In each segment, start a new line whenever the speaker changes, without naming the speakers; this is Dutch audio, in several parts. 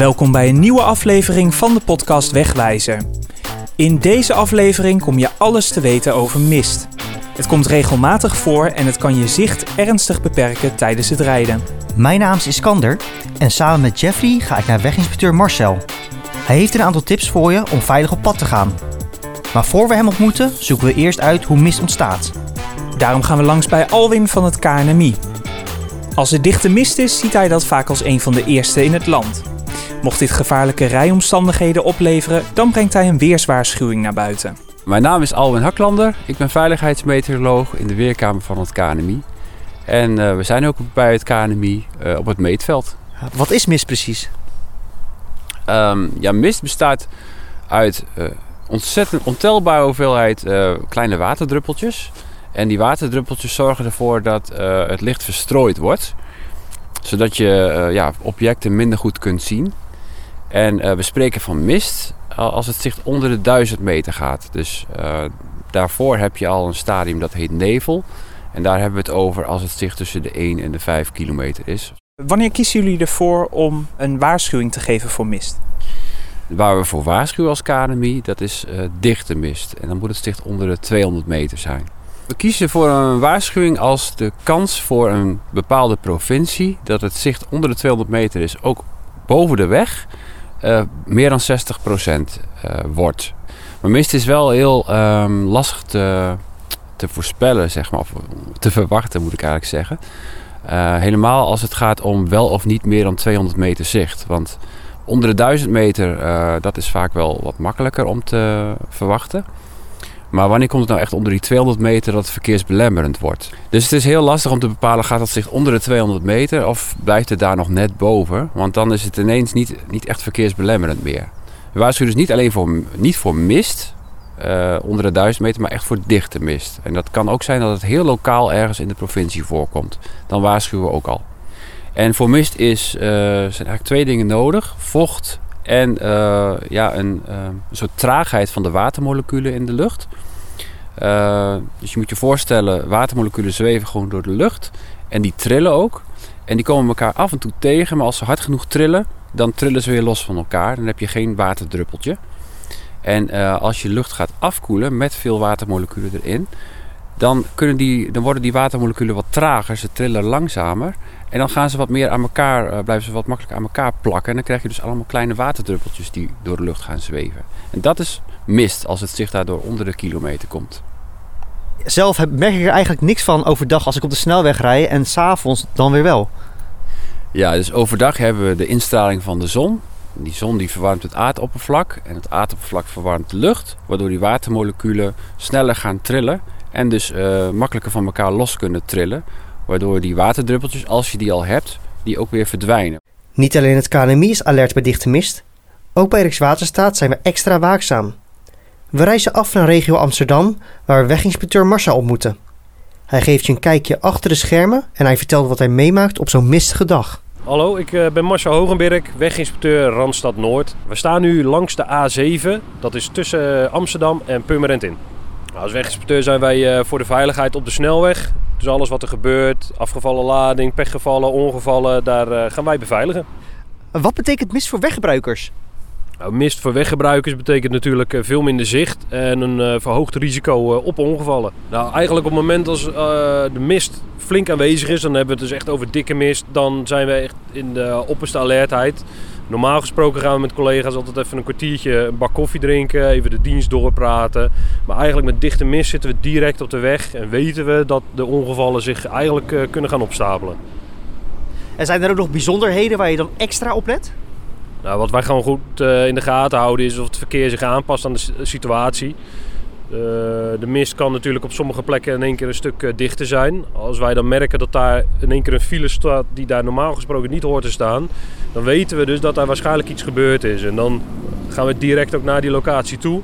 Welkom bij een nieuwe aflevering van de podcast Wegwijzer. In deze aflevering kom je alles te weten over mist. Het komt regelmatig voor en het kan je zicht ernstig beperken tijdens het rijden.
Mijn naam is Iskander en samen met Jeffrey ga ik naar weginspecteur Marcel. Hij heeft een aantal tips voor je om veilig op pad te gaan. Maar voor we hem ontmoeten, zoeken we eerst uit hoe mist ontstaat.
Daarom gaan we langs bij Alwin van het KNMI. Als er dichte mist is, ziet hij dat vaak als een van de eerste in het land. Mocht dit gevaarlijke rijomstandigheden opleveren, dan brengt hij een weerswaarschuwing naar buiten.
Mijn naam is Alwin Haklander. Ik ben veiligheidsmeteoroloog in de Weerkamer van het KNMI. En uh, we zijn ook bij het KNMI uh, op het meetveld.
Wat is mist precies?
Um, ja, mist bestaat uit uh, ontzettend ontelbare hoeveelheid kleine waterdruppeltjes. En die waterdruppeltjes zorgen ervoor dat het licht verstrooid wordt. Zodat je ja, objecten minder goed kunt zien. En we spreken van mist als het zicht onder de 1000 meter gaat. Dus uh, daarvoor heb je al een stadium dat heet nevel. En daar hebben we het over als het zicht tussen de 1 en de 5 kilometer is.
Wanneer kiezen jullie ervoor om een waarschuwing te geven voor mist?
Waar we voor waarschuwen als KNMI, dat is uh, dichte mist. En dan moet het zicht onder de 200 meter zijn. We kiezen voor een waarschuwing als de kans voor een bepaalde provincie dat het zicht onder de 200 meter is, ook boven de weg, uh, meer dan 60% uh, wordt. Maar mist is wel heel um, lastig te, te voorspellen, zeg maar, of te verwachten moet ik eigenlijk zeggen. Uh, helemaal als het gaat om wel of niet meer dan 200 meter zicht. Want onder de 1000 meter, dat is vaak wel wat makkelijker om te verwachten. Maar wanneer komt het nou echt onder die 200 meter dat het verkeersbelemmerend wordt? Dus het is heel lastig om te bepalen, gaat dat zich onder de 200 meter of blijft het daar nog net boven? Want dan is het ineens niet, niet echt verkeersbelemmerend meer. We waarschuwen dus niet alleen voor, niet voor mist, uh, onder de 1000 meter, maar echt voor dichte mist. En dat kan ook zijn dat het heel lokaal ergens in de provincie voorkomt. Dan waarschuwen we ook al. En voor mist is, uh, zijn eigenlijk twee dingen nodig. Vocht en uh, ja, een, uh, een, soort traagheid van de watermoleculen in de lucht. Uh, dus je moet je voorstellen, watermoleculen zweven gewoon door de lucht. En die trillen ook. En die komen elkaar af en toe tegen. Maar als ze hard genoeg trillen, dan trillen ze weer los van elkaar. Dan heb je geen waterdruppeltje. En als je lucht gaat afkoelen met veel watermoleculen erin... Dan, kunnen die, dan worden die watermoleculen wat trager. Ze trillen langzamer. En dan gaan ze wat meer aan elkaar, uh, blijven ze wat makkelijker aan elkaar plakken. En dan krijg je dus allemaal kleine waterdruppeltjes die door de lucht gaan zweven. En dat is mist als het zich daardoor onder de kilometer komt.
Zelf merk ik er eigenlijk niks van overdag als ik op de snelweg rij en s'avonds dan weer wel.
Ja, dus overdag hebben we de instraling van de zon. Die zon die verwarmt het aardoppervlak en het aardoppervlak verwarmt de lucht. Waardoor die watermoleculen sneller gaan trillen en dus uh, makkelijker van elkaar los kunnen trillen. Waardoor die waterdruppeltjes, als je die al hebt, die ook weer verdwijnen.
Niet alleen het KNMI is alert bij dichte mist. Ook bij Rijkswaterstaat zijn we extra waakzaam. We reizen af naar regio Amsterdam, waar we weginspecteur Marcel ontmoeten. Hij geeft je een kijkje achter de schermen en hij vertelt wat hij meemaakt op zo'n mistige dag.
Hallo, ik ben Marcel Hogenberg, weginspecteur Randstad Noord. We staan nu langs de A7, dat is tussen Amsterdam en Purmerend in. Nou, als weginspecteur zijn wij voor de veiligheid op de snelweg. Dus alles wat er gebeurt, afgevallen lading, pechgevallen, ongevallen, daar uh, gaan wij beveiligen.
Wat betekent mist voor weggebruikers?
Nou, mist voor weggebruikers betekent natuurlijk uh, veel minder zicht en een verhoogd risico op ongevallen. Nou, eigenlijk op het moment als de mist flink aanwezig is, dan hebben we het dus echt over dikke mist, dan zijn we echt in de opperste alertheid. Normaal gesproken gaan we met collega's altijd even een kwartiertje een bak koffie drinken, even de dienst doorpraten. Maar eigenlijk met dichte mist zitten we direct op de weg en weten we dat de ongevallen zich eigenlijk uh, kunnen gaan opstapelen.
En zijn er ook nog bijzonderheden waar je dan extra op let?
Nou, wat wij gewoon goed uh, in de gaten houden is of het verkeer zich aanpast aan de situatie. Uh, de mist kan natuurlijk op sommige plekken in één keer een stuk uh, dichter zijn. Als wij dan merken dat daar in één keer een file staat die daar normaal gesproken niet hoort te staan, dan weten we dus dat daar waarschijnlijk iets gebeurd is. En dan gaan we direct ook naar die locatie toe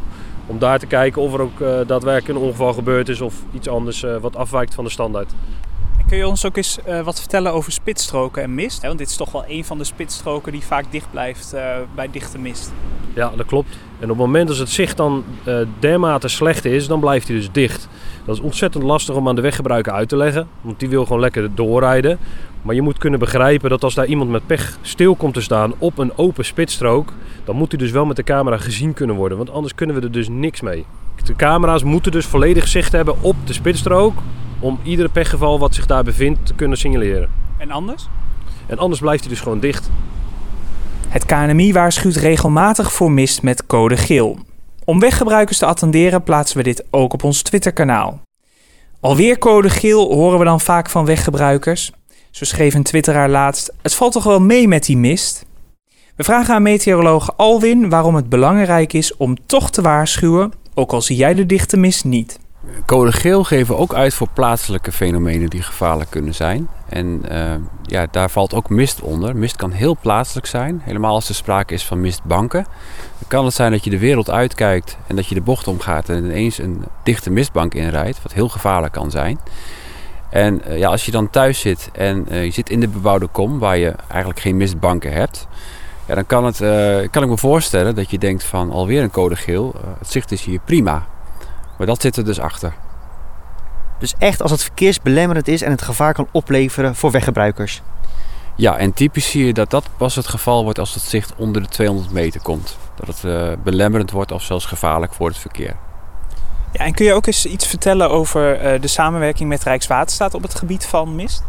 om daar te kijken of er ook uh, daadwerkelijk een ongeval gebeurd is of iets anders wat afwijkt van de standaard.
Kun je ons ook eens uh, wat vertellen over spitsstroken en mist? Want dit is toch wel een van de spitsstroken die vaak dicht blijft uh, bij dichte mist.
Ja, dat klopt. En op het moment dat het zicht dan uh, dermate slecht is, dan blijft hij dus dicht. Dat is ontzettend lastig om aan de weggebruiker uit te leggen. Want die wil gewoon lekker doorrijden. Maar je moet kunnen begrijpen dat als daar iemand met pech stil komt te staan op een open spitsstrook, dan moet hij dus wel met de camera gezien kunnen worden. Want anders kunnen we er dus niks mee. De camera's moeten dus volledig zicht hebben op de spitsstrook om ieder pechgeval wat zich daar bevindt te kunnen signaleren.
En anders?
En anders blijft hij dus gewoon dicht.
Het KNMI waarschuwt regelmatig voor mist met code geel. Om weggebruikers te attenderen plaatsen we dit ook op ons Twitterkanaal. Alweer code geel horen we dan vaak van weggebruikers. Zo schreef een twitteraar laatst: Het valt toch wel mee met die mist? We vragen aan meteoroloog Alwin waarom het belangrijk is om toch te waarschuwen, ook al zie jij de dichte mist niet.
Code geel geven ook uit voor plaatselijke fenomenen die gevaarlijk kunnen zijn. En uh, ja, daar valt ook mist onder. Mist kan heel plaatselijk zijn, helemaal als er sprake is van mistbanken. Dan kan het zijn dat je de wereld uitkijkt en dat je de bocht omgaat en ineens een dichte mistbank inrijdt, wat heel gevaarlijk kan zijn. En uh, ja, als je dan thuis zit en uh, je zit in de bebouwde kom waar je eigenlijk geen mistbanken hebt, ja, dan kan, het, kan ik me voorstellen dat je denkt van alweer een code geel, het zicht is hier prima. Maar dat zit er dus achter.
Dus echt als het verkeersbelemmerend is en het gevaar kan opleveren voor weggebruikers.
Ja, en typisch zie je dat dat pas het geval wordt als het zicht onder de 200 meter komt. Dat het uh, belemmerend wordt of zelfs gevaarlijk voor het verkeer.
Ja, en kun je ook eens iets vertellen over uh, de samenwerking met Rijkswaterstaat op het gebied van mist?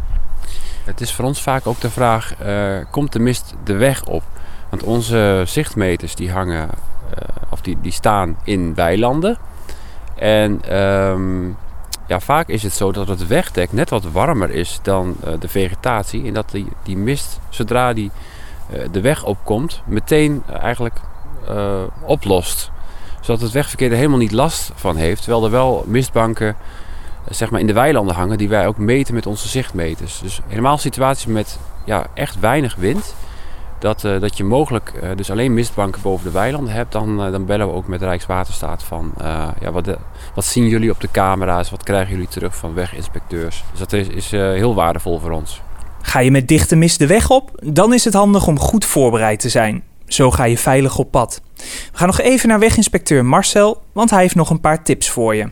Het is voor ons vaak ook de vraag, uh, komt de mist de weg op? Want onze zichtmeters die hangen, of die, die staan in weilanden. En um, ja, vaak is het zo dat het wegdek net wat warmer is dan uh, de vegetatie. En dat die, die mist, zodra die uh, de weg opkomt, meteen eigenlijk oplost. Zodat het wegverkeer er helemaal niet last van heeft. Terwijl er wel mistbanken zeg maar in de weilanden hangen die wij ook meten met onze zichtmeters. Dus helemaal situaties met ja, echt weinig wind dat, uh, dat je mogelijk uh, dus alleen mistbanken boven de weilanden hebt, dan, uh, dan bellen we ook met Rijkswaterstaat van ja, wat, wat zien jullie op de camera's, wat krijgen jullie terug van weginspecteurs. Dus dat is, is heel waardevol voor ons.
Ga je met dichte mist de weg op, dan is het handig om goed voorbereid te zijn. Zo ga je veilig op pad. We gaan nog even naar weginspecteur Marcel, want hij heeft nog een paar tips voor je.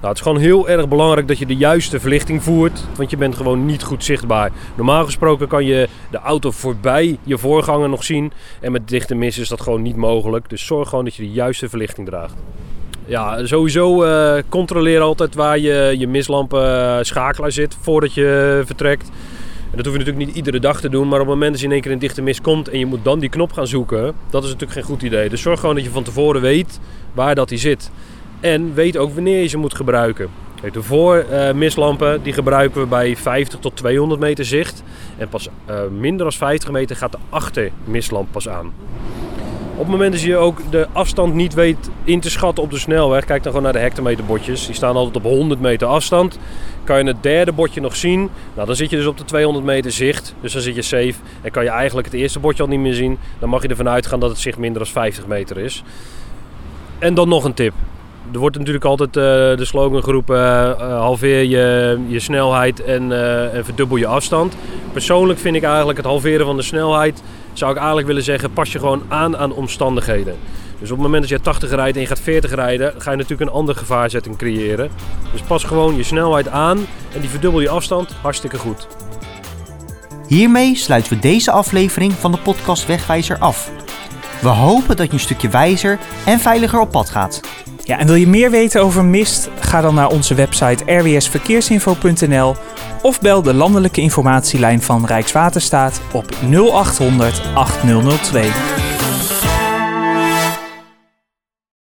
Nou, het is gewoon heel erg belangrijk dat je de juiste verlichting voert, want je bent gewoon niet goed zichtbaar. Normaal gesproken kan je de auto voorbij je voorganger nog zien en met dichte mist is dat gewoon niet mogelijk. Dus zorg gewoon dat je de juiste verlichting draagt. Ja, sowieso uh, controleer altijd waar je, je mislampen uh, schakelaar zit voordat je vertrekt. Dat hoef je natuurlijk niet iedere dag te doen, maar op het moment dat je in één keer in dichte mist komt en je moet dan die knop gaan zoeken, dat is natuurlijk geen goed idee. Dus zorg gewoon dat je van tevoren weet waar dat die zit. En weet ook wanneer je ze moet gebruiken. De voormislampen uh, die gebruiken we bij 50 tot 200 meter zicht. En pas uh, minder dan 50 meter gaat de achtermislamp pas aan. Op het moment dat je ook de afstand niet weet in te schatten op de snelweg, kijk dan gewoon naar de hectometerbordjes. Die staan altijd op 100 meter afstand. Kan je het derde bordje nog zien? Nou, dan zit je dus op de 200 meter zicht. Dus dan zit je safe. En kan je eigenlijk het eerste bordje al niet meer zien. Dan mag je ervan uitgaan dat het zicht minder dan 50 meter is. En dan nog een tip er wordt natuurlijk altijd uh, de slogan geroepen: uh, halveer je, je snelheid en, en, verdubbel je afstand. Persoonlijk vind ik eigenlijk het halveren van de snelheid, zou ik eigenlijk willen zeggen, pas je gewoon aan aan omstandigheden. Dus op het moment dat je 80 rijdt en je gaat 40 rijden, ga je natuurlijk een andere gevaarzetting creëren. Dus pas gewoon je snelheid aan en die verdubbel je afstand, hartstikke goed.
Hiermee sluiten we deze aflevering van de podcast Wegwijzer af. We hopen dat je een stukje wijzer en veiliger op pad gaat.
Ja, en wil je meer weten over mist? Ga dan naar onze website rwsverkeersinfo.nl of bel de landelijke informatielijn van Rijkswaterstaat op 0800 8002.